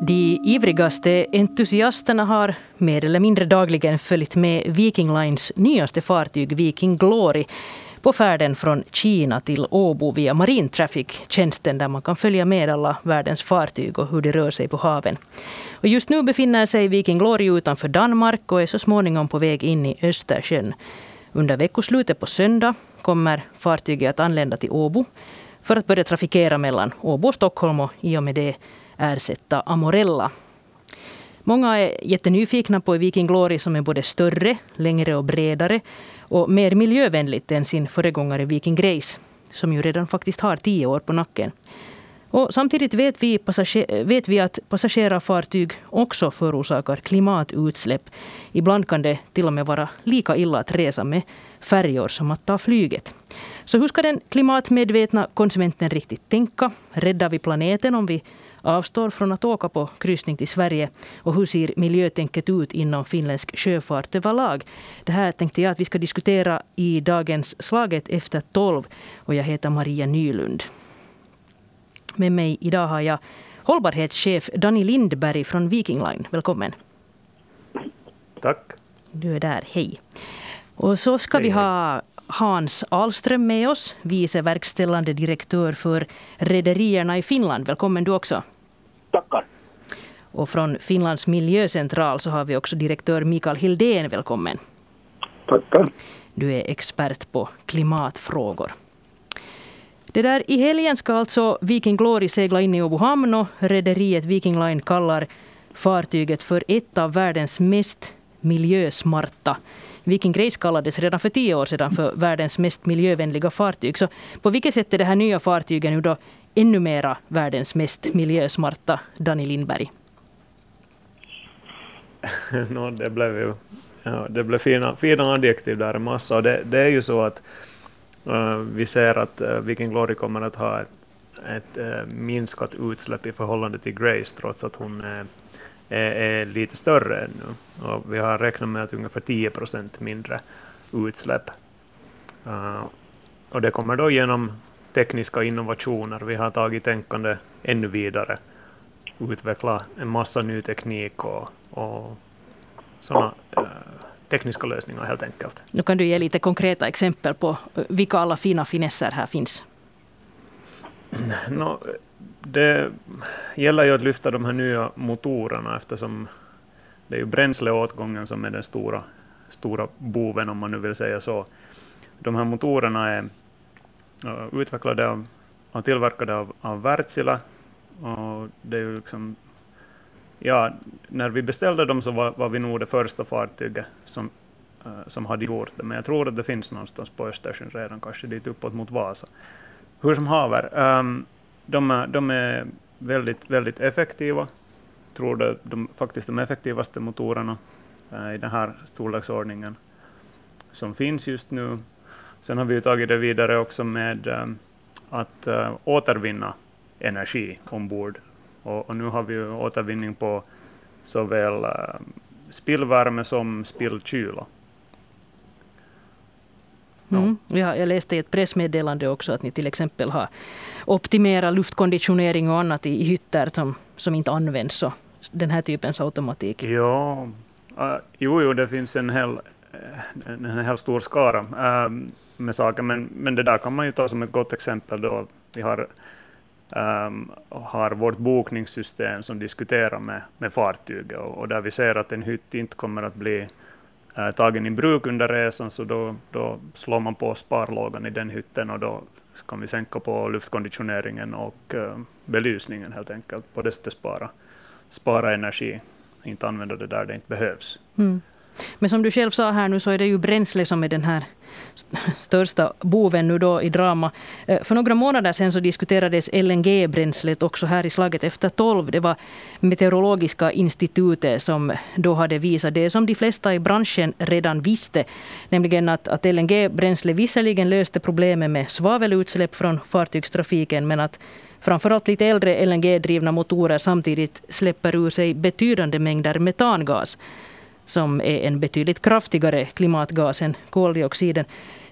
De ivrigaste entusiasterna har mer eller mindre dagligen följt med Viking Lines nyaste fartyg Viking Glory på färden från Kina till Åbo via Marintraffic-tjänsten där man kan följa med alla världens fartyg och hur de rör sig på haven. Och just nu befinner sig Viking Glory utanför Danmark och är så småningom på väg in i Östersjön. Under veckoslutet på söndag kommer fartyget att anlända till Åbo för att börja trafikera mellan Åbo och Stockholm och i och med det ersätta Amorella. Många är jättenyfikna på Viking Glory som är både större, längre och bredare och mer miljövänligt än sin föregångare Viking Grace som ju redan faktiskt har tio år på nacken. Och samtidigt vet vi, vet vi att passagerarfartyg också förorsakar klimatutsläpp. Ibland kan det till och med vara lika illa att resa med färjor som att ta flyget. Så hur ska den klimatmedvetna konsumenten riktigt tänka? Räddar vi planeten om vi avstår från att åka på kryssning till Sverige? Och hur ser miljötänket ut inom finländsk sjöfart överlag? Det här tänkte jag att vi ska diskutera i dagens Slaget efter tolv. Och jag heter Maria Nylund. Med mig idag har jag hållbarhetschef Danny Lindberg från Viking Line. Välkommen. Tack. Du är där, hej. Och så ska hej, vi ha Hans Ahlström med oss, vice verkställande direktör för rederierna i Finland. Välkommen du också. Tackar. Och från Finlands miljöcentral så har vi också direktör Mikael Hildén. Välkommen. Tackar. Du är expert på klimatfrågor. Det där, I helgen ska alltså Viking Glory segla in i Åbo hamn och rederiet Viking Line kallar fartyget för ett av världens mest miljösmarta. Viking Grace kallades redan för tio år sedan för världens mest miljövänliga fartyg. Så på vilket sätt är det här nya fartyget nu då ännu mera världens mest miljösmarta, Danny Lindberg? no, det blev ju ja, det blev fina, fina adjektiv där, en massa. Och det, det är ju så att uh, vi ser att uh, Viking Glory kommer att ha ett, ett uh, minskat utsläpp i förhållande till Grace, trots att hon är är, är lite större ännu. Och vi har räknat med att ungefär 10 procent mindre utsläpp. Uh, och det kommer då genom tekniska innovationer. Vi har tagit tänkande ännu vidare, utveckla en massa ny teknik och, och sådana uh, tekniska lösningar helt enkelt. Nu kan du ge lite konkreta exempel på vilka alla fina finesser här finns. No, det gäller ju att lyfta de här nya motorerna eftersom det är ju bränsleåtgången som är den stora, stora boven, om man nu vill säga så. De här motorerna är utvecklade av, och tillverkade av, av Wärtsilä. Och det är ju liksom, ja, när vi beställde dem så var, var vi nog det första fartyget som, eh, som hade gjort det, men jag tror att det finns någonstans på Östersjön redan, kanske dit uppåt mot Vasa. Hur som haver, um, de är, de är väldigt, väldigt effektiva. Jag tror det de, faktiskt de effektivaste motorerna eh, i den här storleksordningen som finns just nu. Sen har vi tagit det vidare också med eh, att eh, återvinna energi ombord. Och, och nu har vi återvinning på såväl spillvärme som spillkyla. Mm. Ja, jag läste i ett pressmeddelande också att ni till exempel har optimerat luftkonditionering och annat i, hytter som, som inte används. Så den här typens automatik. Ja, uh, jo, jo, det finns en hel, eh, en hel stor skara uh, med saker, men, men det där kan man ju ta som ett gott exempel. Då. Vi har, um, har vårt bokningssystem som diskuterar med, med fartyget och, och där vi ser att en hytt inte kommer att bli eh, tagen i bruk under resan, så då, då slår man på sparlågan i den hytten och då kan vi sänka på luftkonditioneringen och eh, belysningen helt enkelt. På det sättet spara, spara energi, inte använda det där det inte behövs. Mm. Men som du själv sa här nu så är det ju bränsle som är den här största boven nu då i drama. Eh, för några månader sedan så diskuterades LNG-bränslet också här i slaget efter tolv. Det var Meteorologiska institutet som då hade visat det som de flesta i branschen redan visste. Nämligen att, att LNG-bränsle visserligen löste problemet med svavelutsläpp från fartygstrafiken men att framförallt lite äldre LNG-drivna motorer samtidigt släpper ur sig betydande mängder metangas som är en betydligt kraftigare klimatgas än koldioxiden.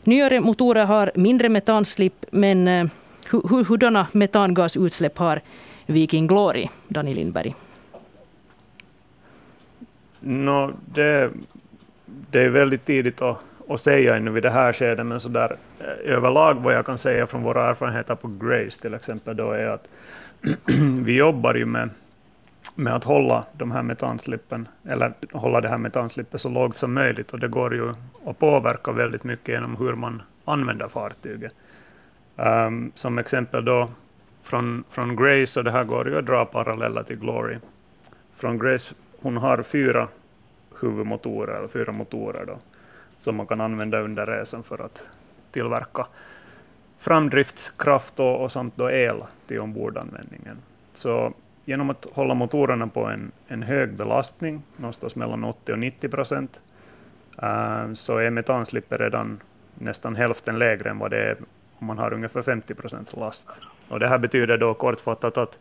Nyare motorer har mindre metanslipp, men eh, Hur, hurdana metangasutsläpp har Viking Glory, Dani Lindberg? No, det, det är väldigt tidigt att, att säga ännu vid det här skedet, men så där, eh, överlag vad jag kan säga från våra erfarenheter på Grace till exempel, då är att vi jobbar ju med, med att hålla de här metanslippen, eller hålla det här metanslippet så lågt som möjligt, och det går ju att påverka väldigt mycket genom hur man använder fartyget. Um, som exempel då från, från Grace, och det här går ju att dra paralleller till Glory. Från Grace, hon har fyra huvudmotorer, eller fyra motorer då, som man kan använda under resan för att tillverka framdriftskraft och, och samt då el till ombordanvändningen. Så genom att hålla motorerna på en, en hög belastning, någonstans mellan 80 och 90 procent, uh, så är metanslippet redan nästan hälften lägre än vad det är om man har ungefär 50 procents last. Och det här betyder då kortfattat att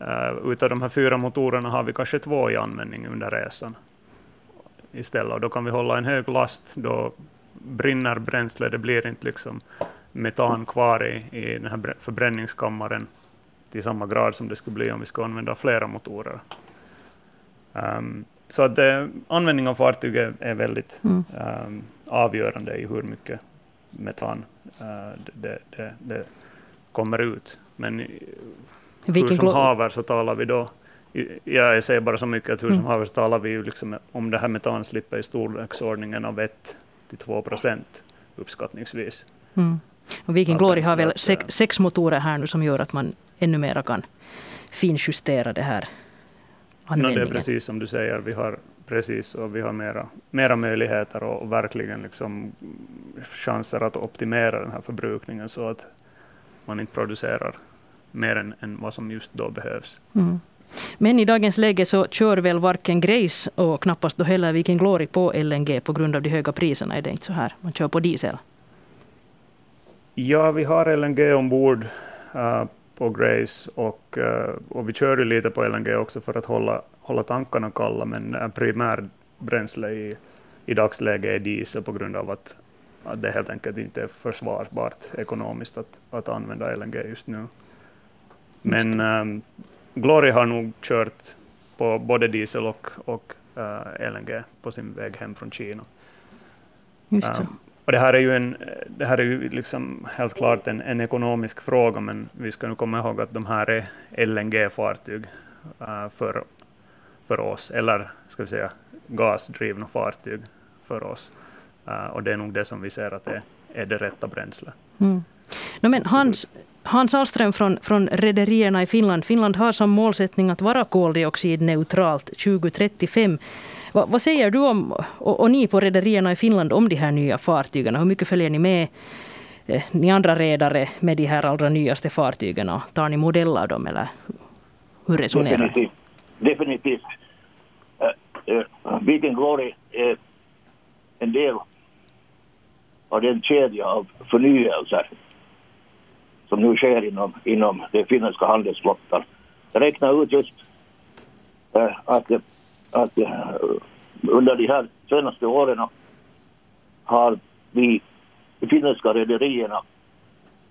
uh, utav de här fyra motorerna har vi kanske två i användning under resan istället. Och då kan vi hålla en hög last, då brinner bränsle, det blir inte liksom metan kvar i, i den här förbränningskammaren till samma grad som det skulle bli om vi skulle använda flera motorer. Um, så att det, användning av fartyg är, är väldigt mm. um, avgörande i hur mycket metan uh, det, det, det, kommer ut. Men Vilken hur som haver så talar vi då Ja, jag säger bara så mycket att hur som mm. helst talar vi ju liksom om det här metanslippet i storleksordningen av 1 till 2 procent uppskattningsvis. Mm. Och Viking Glory har väl sex, sex, motorer här nu som gör att man ännu mer kan finjustera det här användningen. No, det är precis som du säger, vi har precis och vi har mera, mera möjligheter och verkligen liksom chanser att optimera den här förbrukningen så att man inte producerar mer än, än vad som just då behövs. Mm. Men i dagens läge så kör väl varken Grace och knappast då heller Viking Glory på LNG på grund av de höga priserna. Är det inte så här? Man kör på diesel. Ja, vi har LNG ombord uh, på Grace och, uh, och vi kör ju lite på LNG också för att hålla, hålla tankarna kalla, men uh, primärbränsle i, i dagsläget är diesel på grund av att, att det helt enkelt inte är försvarbart ekonomiskt att, att använda LNG just nu. Men um, Glory har nog kört på både diesel och, och uh, LNG på sin väg hem från Kina. Just det. Och det här är ju, en, det här är ju liksom helt klart en, en ekonomisk fråga, men vi ska nu komma ihåg att de här är LNG-fartyg uh, för, för oss, eller ska vi säga gasdrivna fartyg för oss. Uh, och det är nog det som vi ser att det är det rätta bränslet. Mm. No, men Hans, Hans Ahlström från, från rederierna i Finland. Finland har som målsättning att vara koldioxidneutralt 2035. Va, vad säger du om, och, och ni på rederierna i Finland om de här nya fartygen? Hur mycket följer ni med, eh, ni andra redare, med de här allra nyaste fartygen? Tar ni modell av dem eller hur resonerar ni? Definitivt. Definitivt. Eh, eh, uh, uh, Viking Glory är en del av den kedja av förnyelser som nu sker inom, inom den finländska handelsflottan. Jag räknar ut just äh, att, att eh, under de här senaste åren har vi, de finländska rederierna,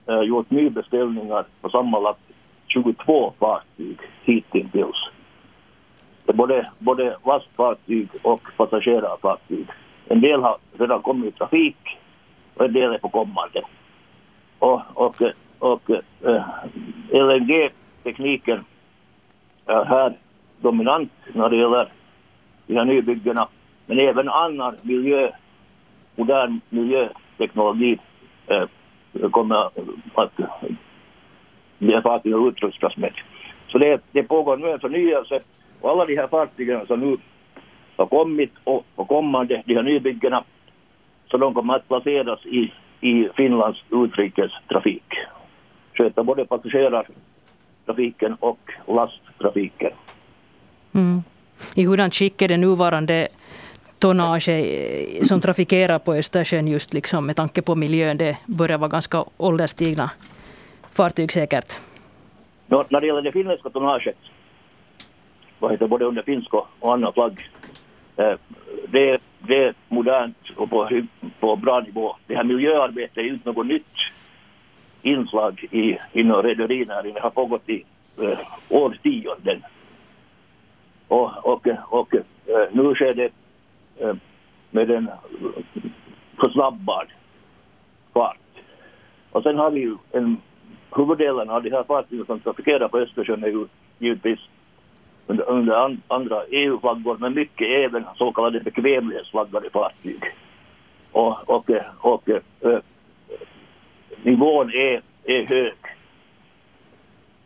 äh, gjort nybeställningar på sammanlagt 22 fartyg hittills. Både, både lastfartyg och passagerarfartyg. En del har redan kommit i trafik och en del är på kommande. Och, och och eh, äh, LNG-tekniken är här dominant när det gäller de här nybyggena. Men även annan miljö, modern miljöteknologi eh, kommer att bli fartyg att utrustas med. Så det, det pågår nu en förnyelse och alla de här fartygen som nu har kommit och, och kommande, de här nybyggena, så de kommer att placeras i, i Finlands utrikestrafik sköta både passagerartrafiken och lasttrafiken. Mm. I hurdant skick är det nuvarande tonnage eh, som trafikerar på Östersjön just liksom med tanke på miljön? Det börjar vara ganska ålderstigna fartyg säkert. No, när det gäller det finländska tonnaget, vad heter både under finsk och annan flagg, eh, det, det är modernt och på, på bra nivå. Det här miljöarbetet är ju inte något nytt inslag i, inom rederinäringen Det har pågått i eh, årtionden. Och, och, och eh, nu sker det eh, med en eh, försnabbad fart. Och sen har vi ju en huvuddelen av de här fartygen som trafikerar på Östersjön är ju givetvis under, under andra EU-flaggor men mycket även så kallade bekvämlighetsflaggade fartyg. Och, och, och äh, nivån är, är hög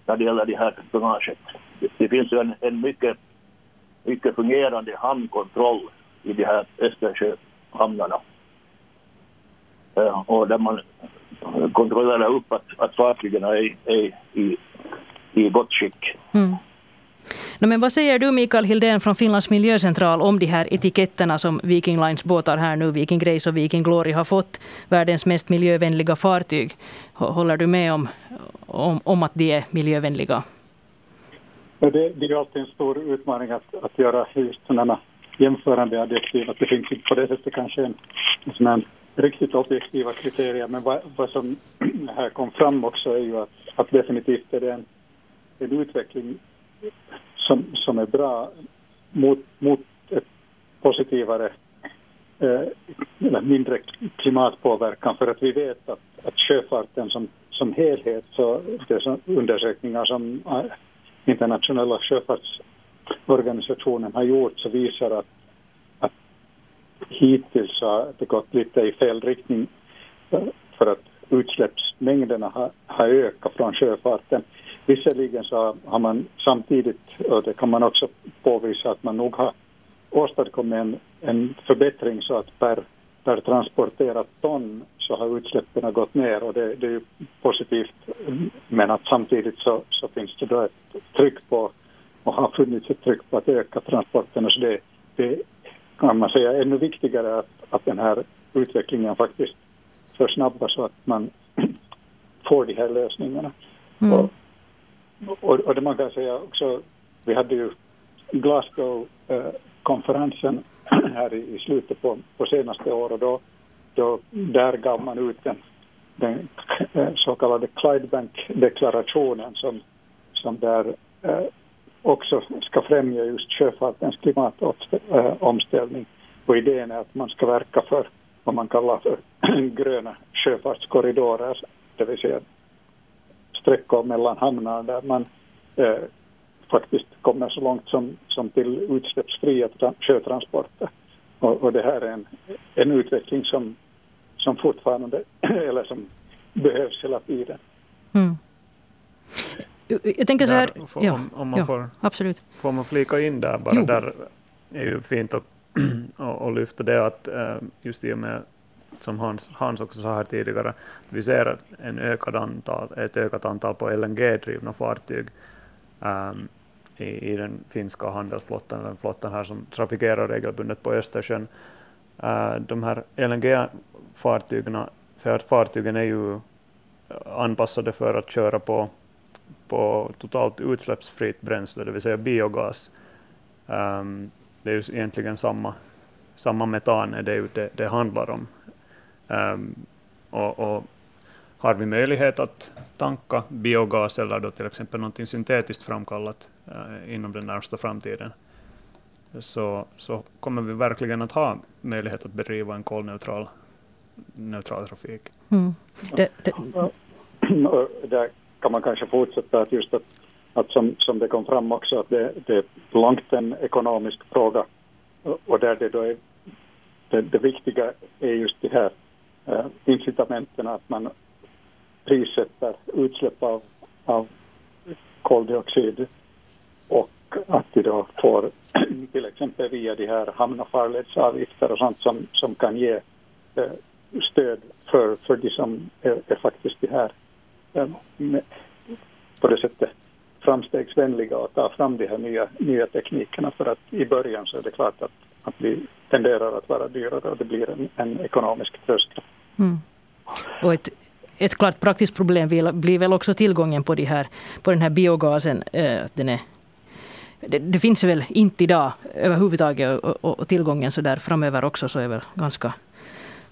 när det gäller det här tonnaget. Det, det finns ju en, en mycket, mycket fungerande hamnkontroll i de här Östersjöhamnarna. Eh, och där man kontrollerar upp att, att fartygen är, är i, i gott skick. Mm. No, men vad säger du Mikael Hildén från Finlands miljöcentral om de här etiketterna som Viking Lines båtar här nu, Viking Grace och Viking Glory, har fått världens mest miljövänliga fartyg? Håller du med om, om, om att de är miljövänliga? Det, det är alltid en stor utmaning att, att göra just sådana jämförande adjektiv. Att det finns inte på det sättet kanske en, en sån riktigt objektiva kriterier. Men vad, vad, som här kom fram också är ju att, att definitivt är det en, en utveckling som, som är bra mot, mot ett positivare eh, eller mindre klimatpåverkan för att vi vet att, att sjöfarten som, som helhet, så det som undersökningar som internationella sjöfartsorganisationen har gjort så visar att, att hittills har det gått lite i fel riktning eh, för att utsläppsmängderna har, har ökat från sjöfarten. Visserligen så har man samtidigt, och det kan man också påvisa, att man nog har åstadkommit en, en förbättring så att per, per transporterat ton så har utsläppen gått ner och det, det är ju positivt. Men att samtidigt så, så finns det då ett tryck på och har funnits ett tryck på att öka transporterna. Så det, det kan man säga ännu viktigare att, att den här utvecklingen faktiskt försnabbas så att man får de här lösningarna. Mm. Och, och, och det man kan säga också, vi hade ju Glasgow-konferensen här i, i slutet på, på senaste året och då, då där gav man ut den, den eh, så kallade Clydebank-deklarationen som, som där eh, också ska främja just sjöfartens klimatomställning. Och idén är att man ska verka för vad man kallar för gröna sjöfartskorridorer, det vill säga sträckor mellan hamnar där man eh, faktiskt kommer så långt som, som till utsläppsfria sjötransporter. Och, och, det här är en, en utveckling som, som fortfarande, eller som behövs hela tiden. Mm. Jag tänker så här... Där, ja, om, om, man ja, får, absolut. får man flika in där bara, jo. där är ju fint att och, lyfta det att eh, just i och med som Hans, Hans också sa här tidigare, vi ser en ökad antal, ett ökat antal på LNG-drivna fartyg um, i, i, den finska handelsflottan, den flottan här som trafikerar regelbundet på Östersjön. Uh, de här Fartygen för att fartygen är ju eh, anpassade för att köra på, på totalt utsläppsfritt bränsle, det vill säga biogas. Um, det är ju egentligen samma, samma metan är det, det, det handlar om. Um, och, och, har vi möjlighet att tanka biogas eller då till exempel något syntetiskt framkallat uh, inom den närmsta framtiden, så, så kommer vi verkligen att ha möjlighet att bedriva en kolneutral neutral trafik. Mm. Det, det. Där kan man kanske fortsätta att just att, att som, som det kom fram också att det, det är långt en ekonomisk fråga och där det då är det, det viktiga är just det här eh, incitamenten att man prissätter utsläpp av, av koldioxid och att de då får till exempel via de här hamn och farledsavgifter och sånt som, som kan ge eh, stöd för, för de som är, är faktiskt de här ehm, med, på det sättet framstegsvänliga och ta fram de här nya, nya teknikerna för att i början så är det klart att, att vi tenderar att vara dyrare och det blir en, en ekonomisk tröskel. Mm. Och ett, ett klart praktiskt problem blir väl också tillgången på, de här, på den här biogasen. Eh, den är, det, det, finns väl inte idag överhuvudtaget och, och, och tillgången så där framöver också så är väl ganska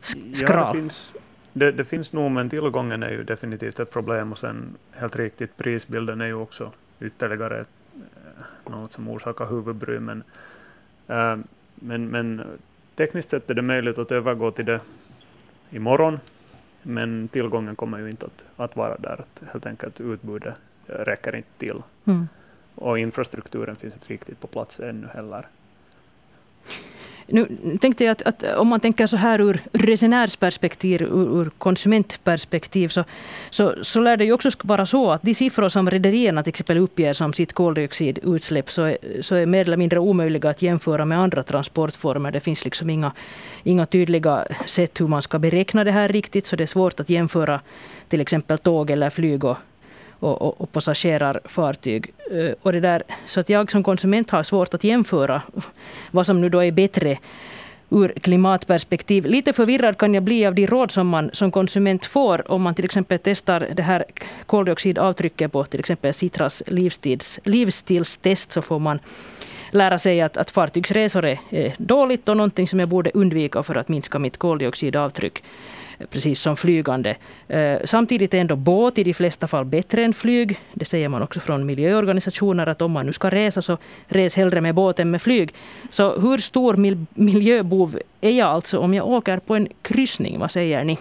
skral. Ja, det finns, det, det, finns nog, men tillgången är ju definitivt ett problem och sen helt riktigt prisbilden är ju också ytterligare eh, något som orsakar huvudbry. Men, äh, men, men tekniskt sett är det möjligt att övergå till det imorgon, men tillgången kommer ju inte att, att vara där. Att helt enkelt utbudet räcker inte till. Mm. Och infrastrukturen finns inte riktigt på plats ännu heller. Nu tänkte jag att, att, om man tänker så här ur resenärsperspektiv, ur, ur konsumentperspektiv, så, så, så lär det ju också vara så att de siffror som rederierna till exempel uppger som sitt koldioxidutsläpp, så är, så är mer eller mindre omöjliga att jämföra med andra transportformer. Det finns liksom inga, inga tydliga sätt hur man ska beräkna det här riktigt, så det är svårt att jämföra till exempel tåg eller flyg och, och, och, och passagerarfartyg. Eh, och det där, så att jag som konsument har svårt att jämföra vad som nu då är bättre ur klimatperspektiv. Lite förvirrad kan jag bli av de råd som man som konsument får om man till exempel testar det här koldioxidavtrycket på till exempel Citras livstids, livsstilstest så får man lära sig att, att fartygsresor är dåligt och någonting som jag borde undvika för att minska mitt koldioxidavtryck precis som flygande. Eh, samtidigt är ändå båt i de flesta fall bättre än flyg. Det säger man också från miljöorganisationer att om man nu ska resa så res hellre med båt än med flyg. Så hur stor miljöbov är jag alltså om jag åker på en kryssning? Vad säger ni?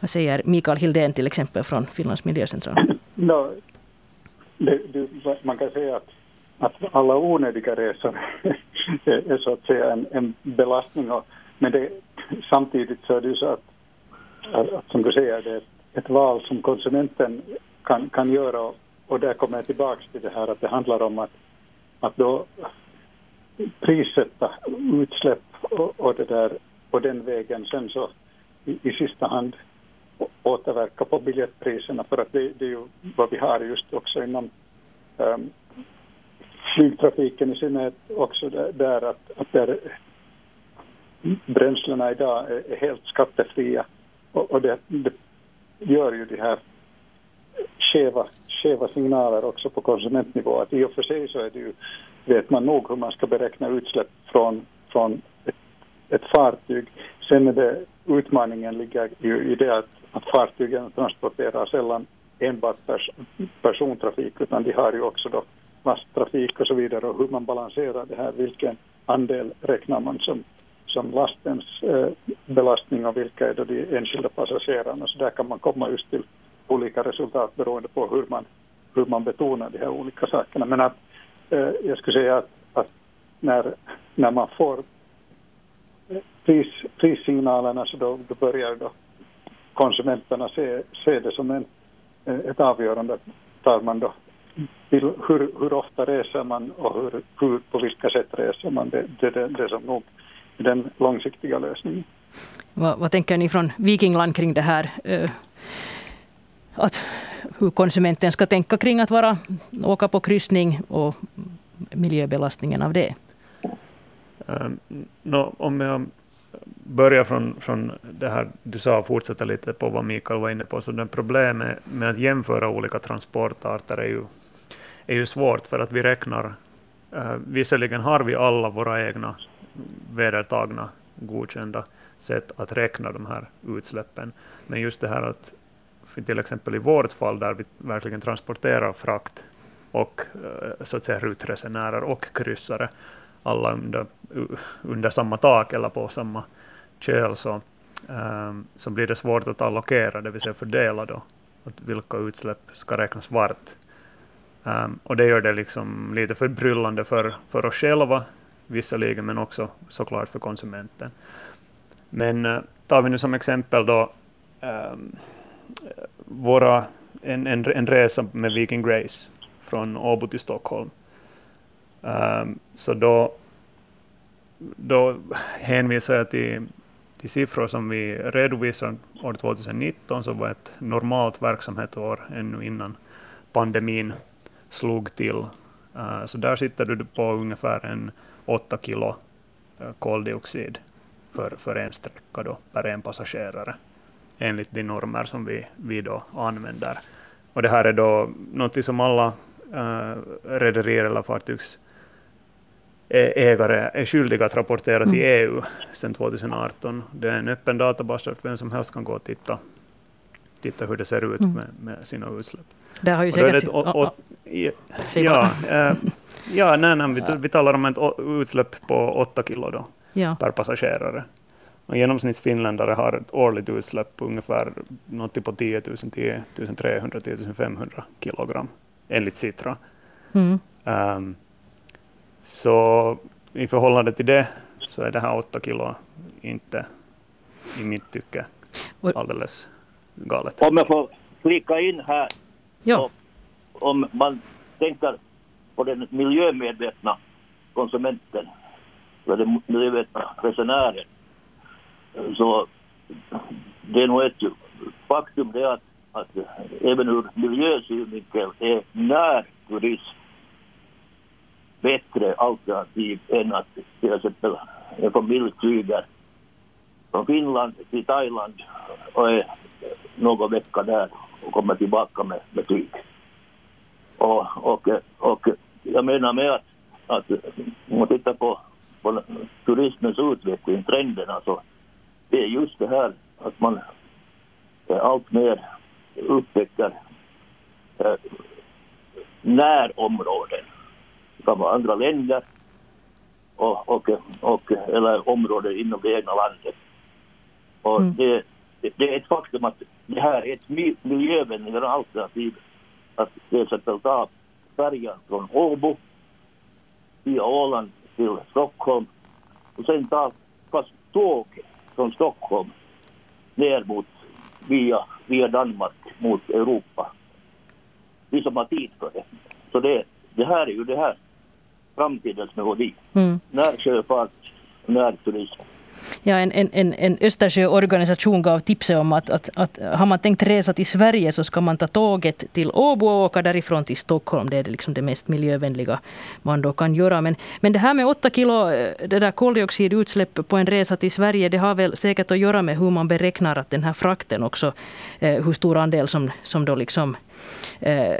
Vad säger Mikael Hildén till exempel från Finlands miljöcentral? No, det, det, man kan säga att, att alla onödiga resor är så att säga en, en belastning. Och, men det, samtidigt så är det ju så att att, som du säger, det är ett val som konsumenten kan, kan göra och där kommer jag tillbaka till det här att det handlar om att, att då prissätta utsläpp och, och, det där, och den vägen. Sen så i, i sista hand återverka på biljettpriserna för att det, det, är ju vad vi har just också inom um, flygtrafiken i synnerhet också där, där att, att där bränslena idag är, är helt skattefria och, och det, det, gör ju de här skeva, skeva signaler också på konsumentnivå. Att I och för sig så är det ju, vet man nog hur man ska beräkna utsläpp från, från ett, ett fartyg. Sen är det, utmaningen ligger ju i det att, att fartygen transporterar sällan enbart pers, persontrafik utan de har ju också då lasttrafik och så vidare och hur man balanserar det här, vilken andel räknar man som som lastens eh, belastning och vilka är då de enskilda passagerarna. Så där kan man komma just till olika resultat beroende på hur man, hur man betonar de här olika sakerna. Men att, eh, jag skulle säga att, att, när, när man får eh, pris, prissignalerna så då, då börjar då konsumenterna se, se det som en, eh, ett avgörande. Tar man då hur, hur ofta reser man och hur, hur, på vilka sätt reser man? Det, det, det, det som nog den långsiktiga lösningen. Vad, vad, tänker ni från Vikingland kring det här? Eh, att hur konsumenten ska tänka kring att vara, åka på kryssning och miljöbelastningen av det? Um, no, om jag börjar från, från det här du sa och fortsätter lite på vad Mikael var inne på, så det problemet med att jämföra olika transportarter är ju, är ju svårt för att vi räknar, uh, visserligen har vi alla våra egna vedertagna, godkända sätt att räkna de här utsläppen. Men just det här att, för till exempel i vårt fall där vi verkligen transporterar frakt och eh, så att säga rutresenärer och kryssare, alla under, under samma tak eller på samma köl, så, um, så blir det svårt att allokera, det vill säga fördela då, att vilka utsläpp ska räknas vart. Um, och det gör det liksom lite förbryllande för, för oss själva, visserligen, men också såklart för konsumenten. Men eh, tar vi nu som exempel då äh, våra, en, en, en resa med Viking Grace från Åbo till Stockholm. Äh, så då, då hänvisar jag till, till siffror som vi redovisar år 2019, som var ett normalt verksamhetsår ännu innan pandemin slog till. Eh, så där sitter du på ungefär en 8 kilo eh, koldioxid för, för en sträcka då, per en passagerare enligt de normer som vi, vi då använder. Och det här är då något som alla äh, rederier eller fartygsägare ägare är skyldiga att rapportera till EU mm. sedan 2018. Det är en öppen databas där vem som helst kan gå och titta, titta hur det ser ut mm. med, med sina utsläpp. Det har ju säkert... Ett, och, och, ja, äh, ja nej, nej, vi, vi talar om ett utsläpp på 8 kilo då, ja. per passagerare. Och genomsnittsfinländare har ett årligt utsläpp på ungefär något på 10 000, 10 300, 10 500 kilogram enligt Citra. Mm. Um, så i förhållande till det så är det här 8 kilo inte i mitt tycke alldeles galet. Om jag får flika in här. Ja. om man tänker på den miljömedvetna konsumenten, eller den miljömedvetna resenären, så det är nog ett faktum det att, att även ur miljösynvinkel är närturism bättre alternativ än att till exempel en familj flyger från Finland till Thailand och är någon vecka där och kommer tillbaka med, med. Och, och, och jag menar med att, att om man tittar på, på turismens utveckling, trenderna, så det är just det här att man allt mer upptäcker eh, närområden. Det kan vara andra länder och, och, och, eller områden inom det egna landet. Och mm. det, det är ett faktum att det här är ett miljövänligare alternativ att till exempel ta färjan från Åbo via Åland till Stockholm och sen ta fast tåget från Stockholm ner mot via, via Danmark mot Europa. Vi som har tid för det. Så det, det här är ju det här framtidens melodi. Mm. Närsjöfart, närturism. Ja, en, en, en Östersjöorganisation gav tipset om att, att, att har man tänkt resa till Sverige så ska man ta tåget till Åbo och åka därifrån till Stockholm. Det är liksom det mest miljövänliga man då kan göra. Men, men det här med åtta kilo eh, det där koldioxidutsläpp på en resa till Sverige, det har väl säkert att göra med hur man beräknar att den här frakten också, eh, hur stor andel som, som då liksom eh,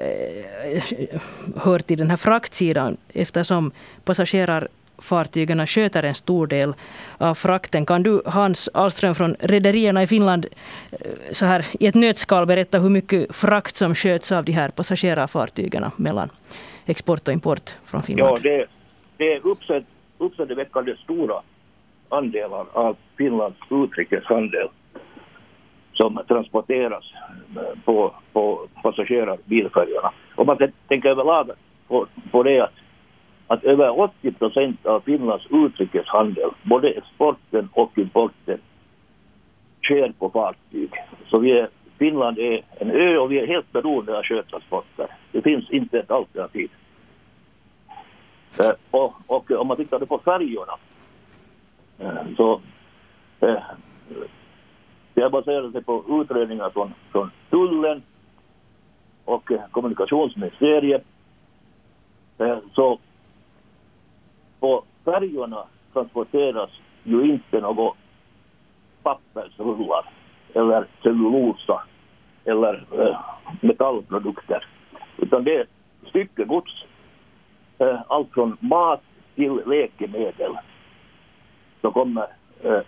hör till den här fraktsidan eftersom passagerar fartygen sköter en stor del av frakten. Kan du, Hans Ahlström från rederierna i Finland, eh, så här i ett nötskal berätta hur mycket frakt som sköts av de här passagerarfartygen mellan export och import från Finland? Ja, det, det är uppseendeväckande stora andelar av Finlands utrikeshandel som transporteras eh, på, på passagerarbilfärjorna. Om man tänker överlag på, på det att att över 80 procent av Finlands utrikeshandel, både exporten och importen, sker på fartyg. Så vi är, Finland är en ö och vi är helt beroende av sjötransporter. Det finns inte ett alternativ. Eh, och, och, om man tittar på färjorna eh, så eh, det baserar sig på utredningar från, från tullen och kommunikationsministeriet. Eh, så på färjorna transporteras ju inte något pappersrullar eller cellulosa eller eh, metallprodukter. Utan det är styckegods. Eh, allt från mat till läkemedel som kommer eh,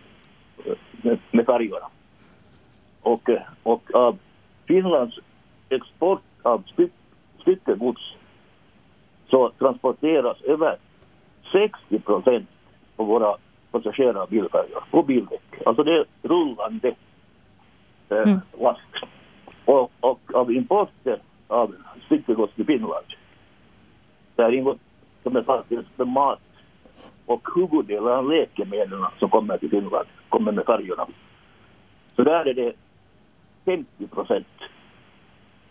med, med färjorna. Och, eh, och av Finlands export av styckegods så transporteras över 60 procent på våra passagerarbilfärjor på bildäck. Alltså det är rullande eh, mm. last. Och, och av importen av styckegods till Finland där ingår som jag sa till mat och huvuddelen av läkemedlen som kommer till Finland kommer med färjorna. Så där är det 50 procent.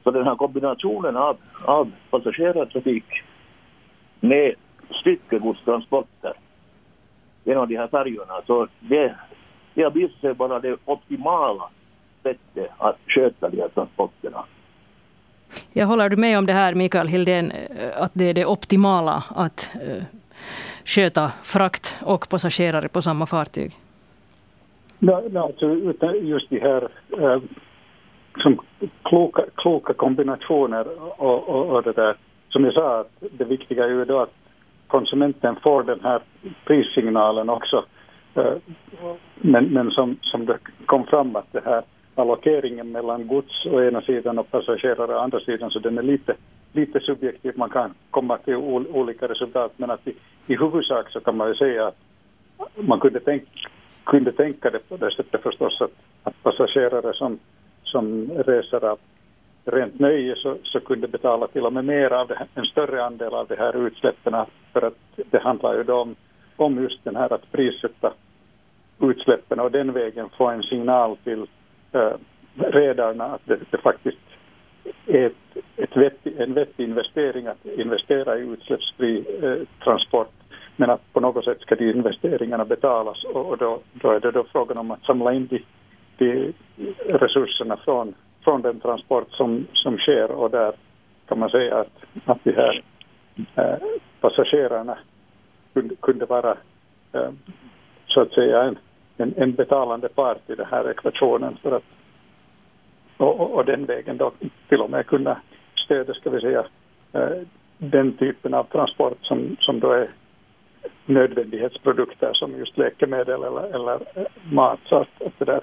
Så den här kombinationen av, av passagerartrafik med styckegodstransporter genom de här färjorna. Så det, det har visat sig vara det optimala sättet att sköta de här transporterna. Jag håller du med om det här, Mikael Hildén, att det är det optimala att uh, sköta frakt och passagerare på samma fartyg? Ja, alltså, just de här uh, som kloka, kloka kombinationer och, och, och det där. Som jag sa, att det viktiga är ju då att konsumenten får den här prissignalen också. Eh, men, men som, som det kom fram att det här allokeringen mellan gods å ena sidan och passagerare å andra sidan, så den är lite, lite subjektiv. Man kan komma till ol, olika resultat, men att i, i huvudsak så kan man ju säga att man kunde, tänk, kunde tänka det på det sättet förstås att, att passagerare som, som reser av rent nöje så, så kunde betala till och med mer av det, en större andel av de här utsläppen för att det handlar ju då om, om just den här att prissätta utsläppen och den vägen få en signal till eh, redarna att det, det faktiskt är ett, ett vettig, en vettig investering att investera i utsläppsfri eh, transport. Men att på något sätt ska de investeringarna betalas och, och då, då är det då frågan om att samla in de, de resurserna från från den transport som, som sker och där kan man säga att, att de här eh, passagerarna kunde, kunde vara eh, så att säga en, en, en, betalande part i den här ekvationen för att och, och, och, den vägen då till och med kunna stödja, ska vi säga, eh, den typen av transport som, som då är nödvändighetsprodukter som just läkemedel eller, eller eh, mat. Så att, att det där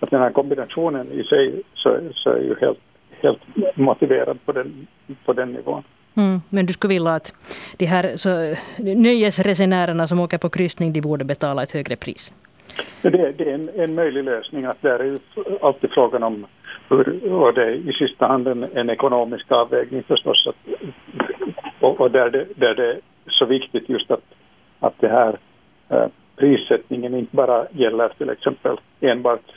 att den här kombinationen i sig så, så är ju helt, helt motiverad på den, på den nivån. Mm, men du skulle vilja att de här så, nöjesresenärerna som åker på kryssning de borde betala ett högre pris? Det, det är en, en möjlig lösning. att Där är ju alltid frågan om hur, och det är i sista hand en, en ekonomisk avvägning förstås. Att, och, och där, det, där det är så viktigt just att, att det här eh, prissättningen inte bara gäller till exempel enbart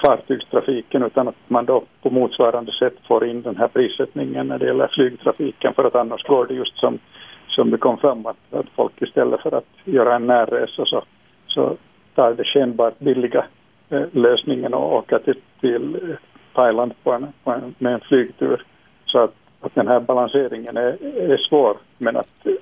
fartygstrafiken utan att man då på motsvarande sätt får in den här prissättningen när det gäller flygtrafiken för att annars går det just som, som det kom fram att, att folk istället för att göra en närresa så, så tar det skenbart billiga eh, lösningen och åka till, till eh, Thailand på en, på en, med en flygtur. Så att, att den här balanseringen är, är svår men att eh,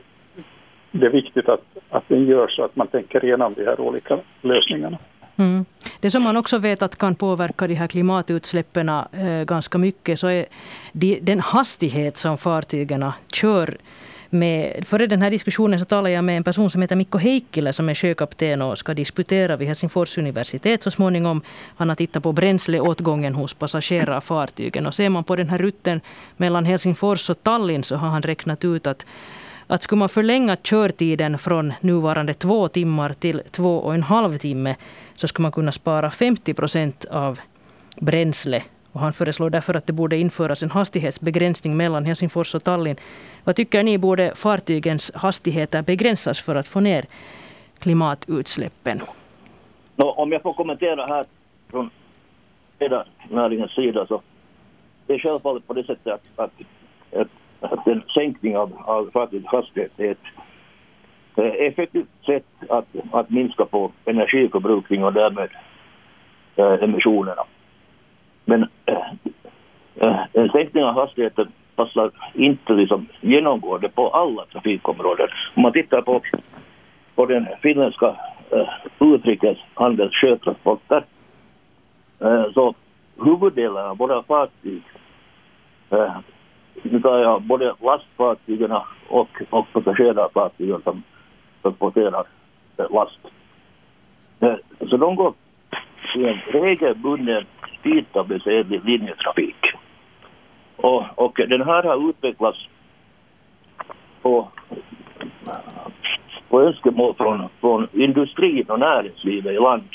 det är viktigt att, att den görs så att man tänker igenom de här olika lösningarna. Mm. Det som man också vet att kan påverka de här klimatutsläppen eh, ganska mycket så är de, den hastighet som fartygen kör med, före den här diskussionen så talade jag med en person som heter Mikko Heikkilä som är sjökapten och ska disputera vid Helsingfors universitet så småningom. Han har tittat på bränsleåtgången hos passagerarfartygen och ser man på den här rutten mellan Helsingfors och Tallinn så har han räknat ut att att skulle man förlänga körtiden från nuvarande två timmar till två och en halv timme så ska man kunna spara 50 procent av bränsle. Och han föreslår därför att det borde införas en hastighetsbegränsning mellan Helsingfors och Tallinn. Vad tycker ni, borde fartygens hastigheter begränsas för att få ner klimatutsläppen? No, om jag får kommentera här från näringens sida så det är självfallet på det sättet att, att, att att en sänkning av, av fartygets hastighet är ett Eh, effektivt sätt att, att minska på energiförbrukning och därmed eh, emissionerna. Men eh, eh, en sänkning av hastigheten passar inte liksom genomgående på alla trafikområden. Om man tittar på, på den finländska eh, utrikeshandels sjötransporter eh, så huvuddelen av våra fartyg eh, nu tar jag både lastfartygen och, och passagerarfartygen som transporterar eh, last. Så de går i en regelbunden tidtabellsenlig linjetrafik. Och, och den här har utvecklats på, på önskemål från, från industrin och näringslivet i land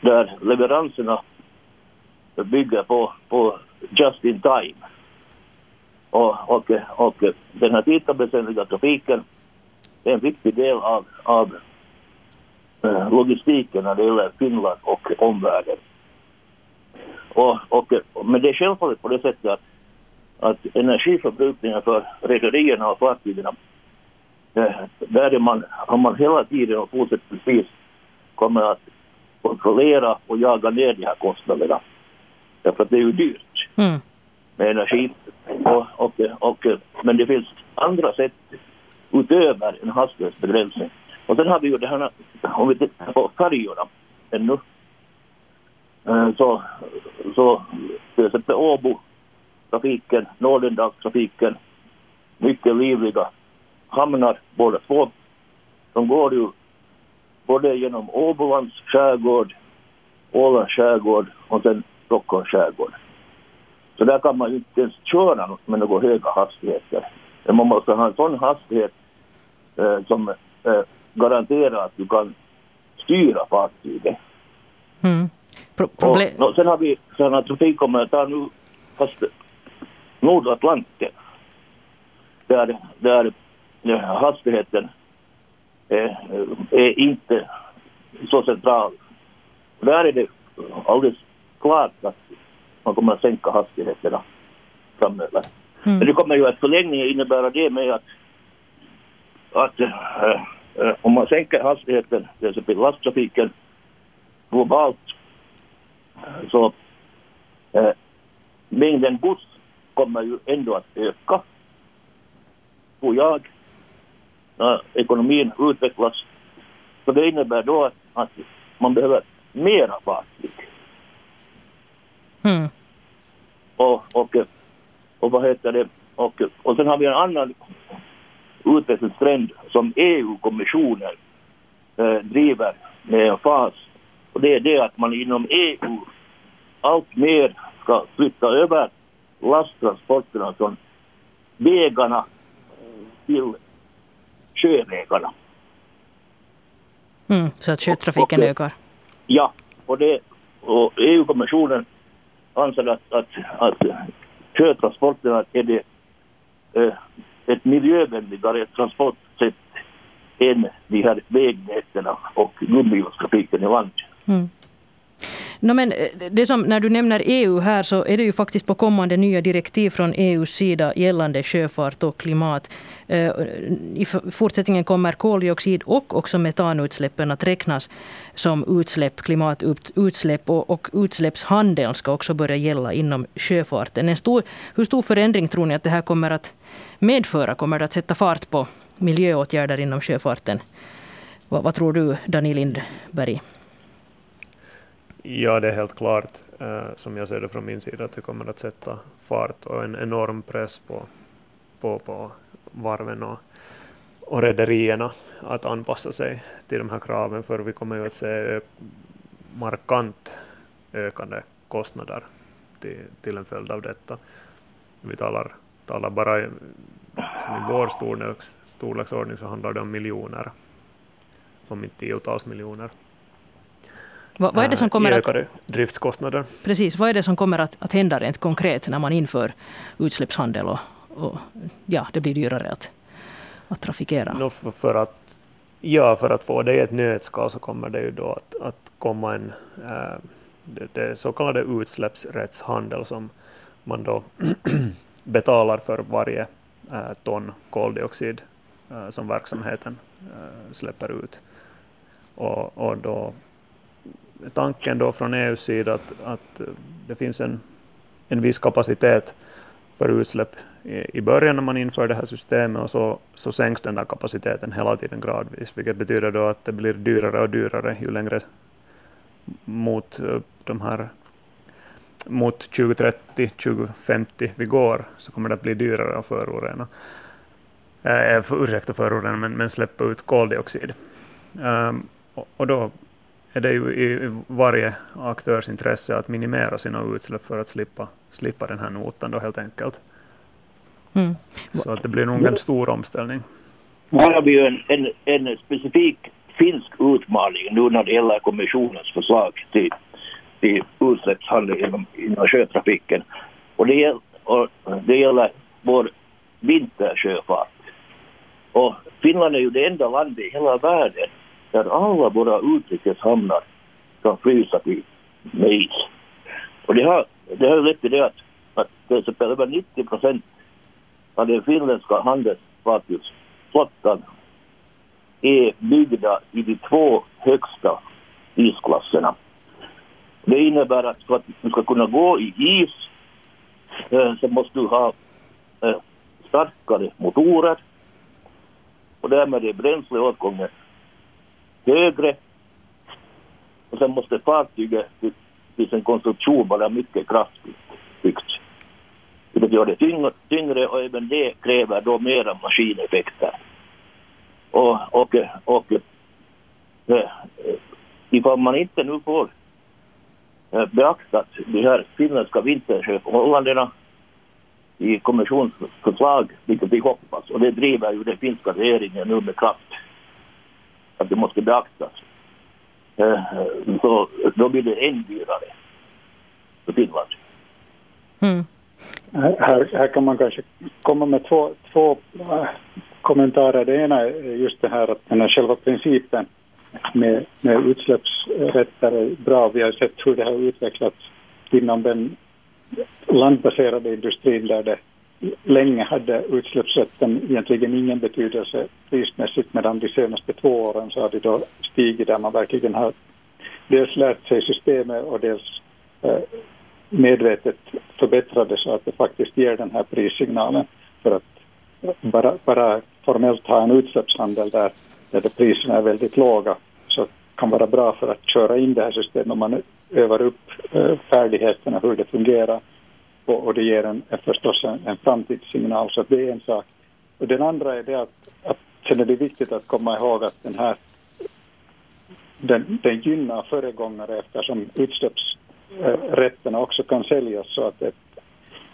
där leveranserna bygger på, på just in time. Och, och, och den här tidtabellsenliga trafiken är en viktig del av, av eh, logistiken när det gäller Finland och omvärlden. Och, och, men det är självfallet på det sättet att, att energiförbrukningen för rederierna och fartygen eh, där är man, har man hela tiden och fortsättningsvis kommer att kontrollera och jaga ner de här kostnaderna. Därför att det är ju dyrt. Mm med energi. Och, och, och, men det finns andra sätt utöver en hastighetsbegränsning. Och sen har vi ju det här, om vi tittar på färjorna ännu, eh, så, så till exempel Åbo-trafiken, Nordendalstrafiken, mycket livliga hamnar båda två. De går ju både genom Åbolands skärgård, Ålands skärgård och sen Stockholms skärgård. Så där kan man ju inte ens köra med några höga hastigheter. Men man måste ha en sån hastighet som eh, garanterar att du kan styra fartyget. Mm. Pro och, och sen har vi sådana trafikområden, nu fast Nordatlanten, där, där hastigheten är, är inte så central. Där är det alldeles klart att man kommer att sänka hastigheterna framöver. Mm. Men det kommer ju att förlängningen innebära det med att, att äh, äh, om man sänker hastigheten, till exempel lasttrafiken globalt, så äh, mängden gods kommer ju ändå att öka, tror jag. När ekonomin utvecklas. Så det innebär då att, att man behöver mera fartyg. Mm. Och, och, och vad heter det? Och, och sen har vi en annan utvecklingstrend som EU-kommissionen eh, driver med fas. Och det är det att man inom EU allt mer ska flytta över lasttransporterna från vägarna till sjövägarna. Mm, så att sjötrafiken och, och, ökar? Ja, och, det, och EU-kommissionen anser att, att, att sjötransporterna är det eh, ett miljövänligare transportsätt än de här vägnätena och gummihjulstrafiken i landet. Mm. No, men eh, det som, när du nämner EU här så är det ju faktiskt på kommande nya direktiv från EUs sida gällande sjöfart och klimat. Eh, I fortsättningen kommer koldioxid och också metanutsläppen att räknas som utsläpp, klimatutsläpp och, och utsläppshandeln ska också börja gälla inom sjöfarten. En stor, hur stor förändring tror ni att det här kommer att medföra? Kommer det att sätta fart på miljöåtgärder inom sjöfarten? Vad, vad tror du, Daniel Lindberg? Ja, det är helt klart, eh, som jag ser det från min sida, att det kommer att sätta fart och en enorm press på, på, på varven och, och rederierna att anpassa sig till de här kraven, för vi kommer ju att se markant ökande kostnader till, till en följd av detta. Vi talar, talar bara i, i vår storleks, storleksordning så handlar det om miljoner, om inte tiotals miljoner. Vad, vad är det som kommer ökade att, driftskostnader. Precis, vad är det som kommer att, att hända rent konkret när man inför utsläppshandel och, och ja, det blir dyrare att, att trafikera? No, för, för, att, ja, för att få det i ett nötskal så kommer det ju då att, att komma en äh, det, det så kallade utsläppsrättshandel som man då betalar för varje äh, ton koldioxid äh, som verksamheten släpper ut. Och, och då tanken då från EUs sida att, att eh, det finns en, en viss kapacitet för utsläpp i, i början när man inför det här systemet och så, så sänks den där kapaciteten hela tiden gradvis, vilket betyder då att det blir dyrare och dyrare ju längre mot eh, de här mot 2030, 2050 vi går, så kommer det att bli dyrare att förorena. Eh, för, ursäkta förorena, men, men släppa ut koldioxid. Um, och, och då är det ju i varje aktörs intresse att minimera sina utsläpp för att slippa, slippa den här notan då helt enkelt. Mm. Så att det blir nog en stor omställning. Här har vi ju en, en, en specifik finsk utmaning nu när det gäller kommissionens förslag till, till utsläppshandel inom, inom sjötrafiken. Och det, gäller, och det gäller vår vintersjöfart. Och Finland är ju det enda landet i hela världen där alla våra utrikeshamnar kan frysa till med is. Och det har, det har lett till det att, att till exempel över 90 procent av den finländska handelsfartygsflottan är byggda i de två högsta isklasserna. Det innebär att för att du ska kunna gå i is eh, så måste du ha eh, starkare motorer och därmed är bränsleåtgången högre och sen måste fartyget till sin konstruktion vara mycket kraftigt byggt. Vilket gör det tyngre, tyngre och även det kräver då mera maskineffekter. Och, och, och äh, ifall man inte nu får äh, beaktat de här finländska vintersjöförhållandena i kommissionsförslag, vilket vi hoppas, och det driver ju den finska regeringen nu med kraft, att det måste beaktas. Eh, så då blir det än dyrare för Finland. Mm. Här, här kan man kanske komma med två, två äh, kommentarer. Det ena är just det här att den här själva principen med, med utsläppsrätter är bra. Vi har sett hur det har utvecklats inom den landbaserade industrin där det länge hade utsläppsrätten egentligen ingen betydelse prismässigt medan de senaste två åren så har det då stigit där man verkligen har dels lärt sig systemet och dels eh, medvetet förbättrade så att det faktiskt ger den här prissignalen för att bara, bara formellt ha en utsläppshandel där, där priserna är väldigt låga så kan vara bra för att köra in det här systemet om man övar upp eh, färdigheterna hur det fungerar och, och det ger en, förstås en, en framtidssignal så det är en sak. Och den andra är det att, att sen är det viktigt att komma ihåg att den här den, den gynnar föregångare eftersom utsläppsrätterna också kan säljas så att ett,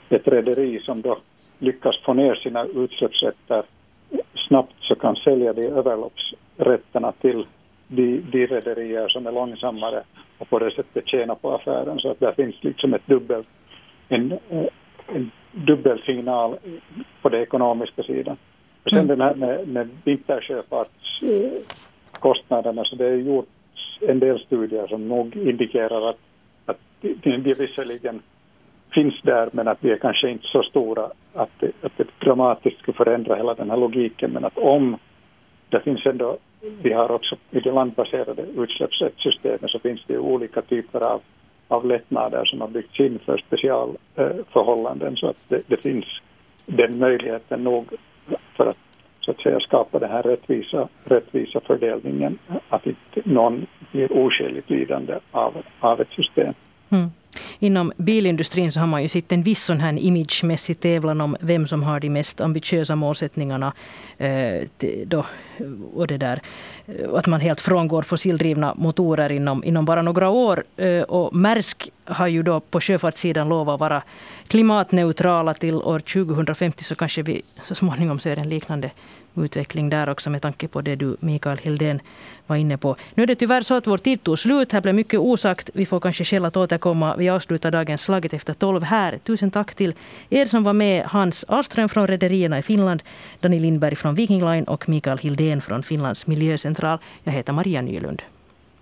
ett rederi som då lyckas få ner sina utsläppsrätter snabbt så kan sälja de överloppsrätterna till de, de rederier som är långsammare och på det sättet tjäna på affären. Så att där finns liksom ett dubbelt, en, en dubbelsignal på den ekonomiska sidan. Och sen mm. den här med, med vintersjöfartskostnaderna så det är gjort en del studier som nog indikerar att, att de, de visserligen finns där men att de är kanske inte så stora att det, att det dramatiskt skulle förändra hela den här logiken men att om det finns ändå, vi har också i det landbaserade utsläppsrättssystemet så finns det olika typer av, av lättnader som har byggts in för specialförhållanden. Så att det, det, finns den möjligheten nog för att så att säga skapa den här rättvisa, rättvisa fördelningen. Att inte någon blir oskäligt lidande av, av ett system. Mm inom bilindustrin så har man ju sett en viss sån här imagemässig tävlan om vem som har de mest ambitiösa målsättningarna. Eh, då, och det där, eh, att man helt frångår fossildrivna motorer inom, inom bara några år. Eh, och Maersk har ju då på sjöfartssidan lovat att vara klimatneutrala till år 2050 så kanske vi så småningom ser en liknande utveckling där också med tanke på det du Mikael Hildén var inne på. Nu är det tyvärr så att vår tid tog slut. Här blev mycket osagt. Vi får kanske skäl att återkomma. Vi avslutar dagens Slaget efter tolv här. Tusen tack till er som var med. Hans Ahlström från Rederierna i Finland, Dani Lindberg från Viking Line och Mikael Hildén från Finlands miljöcentral. Jag heter Maria Nylund.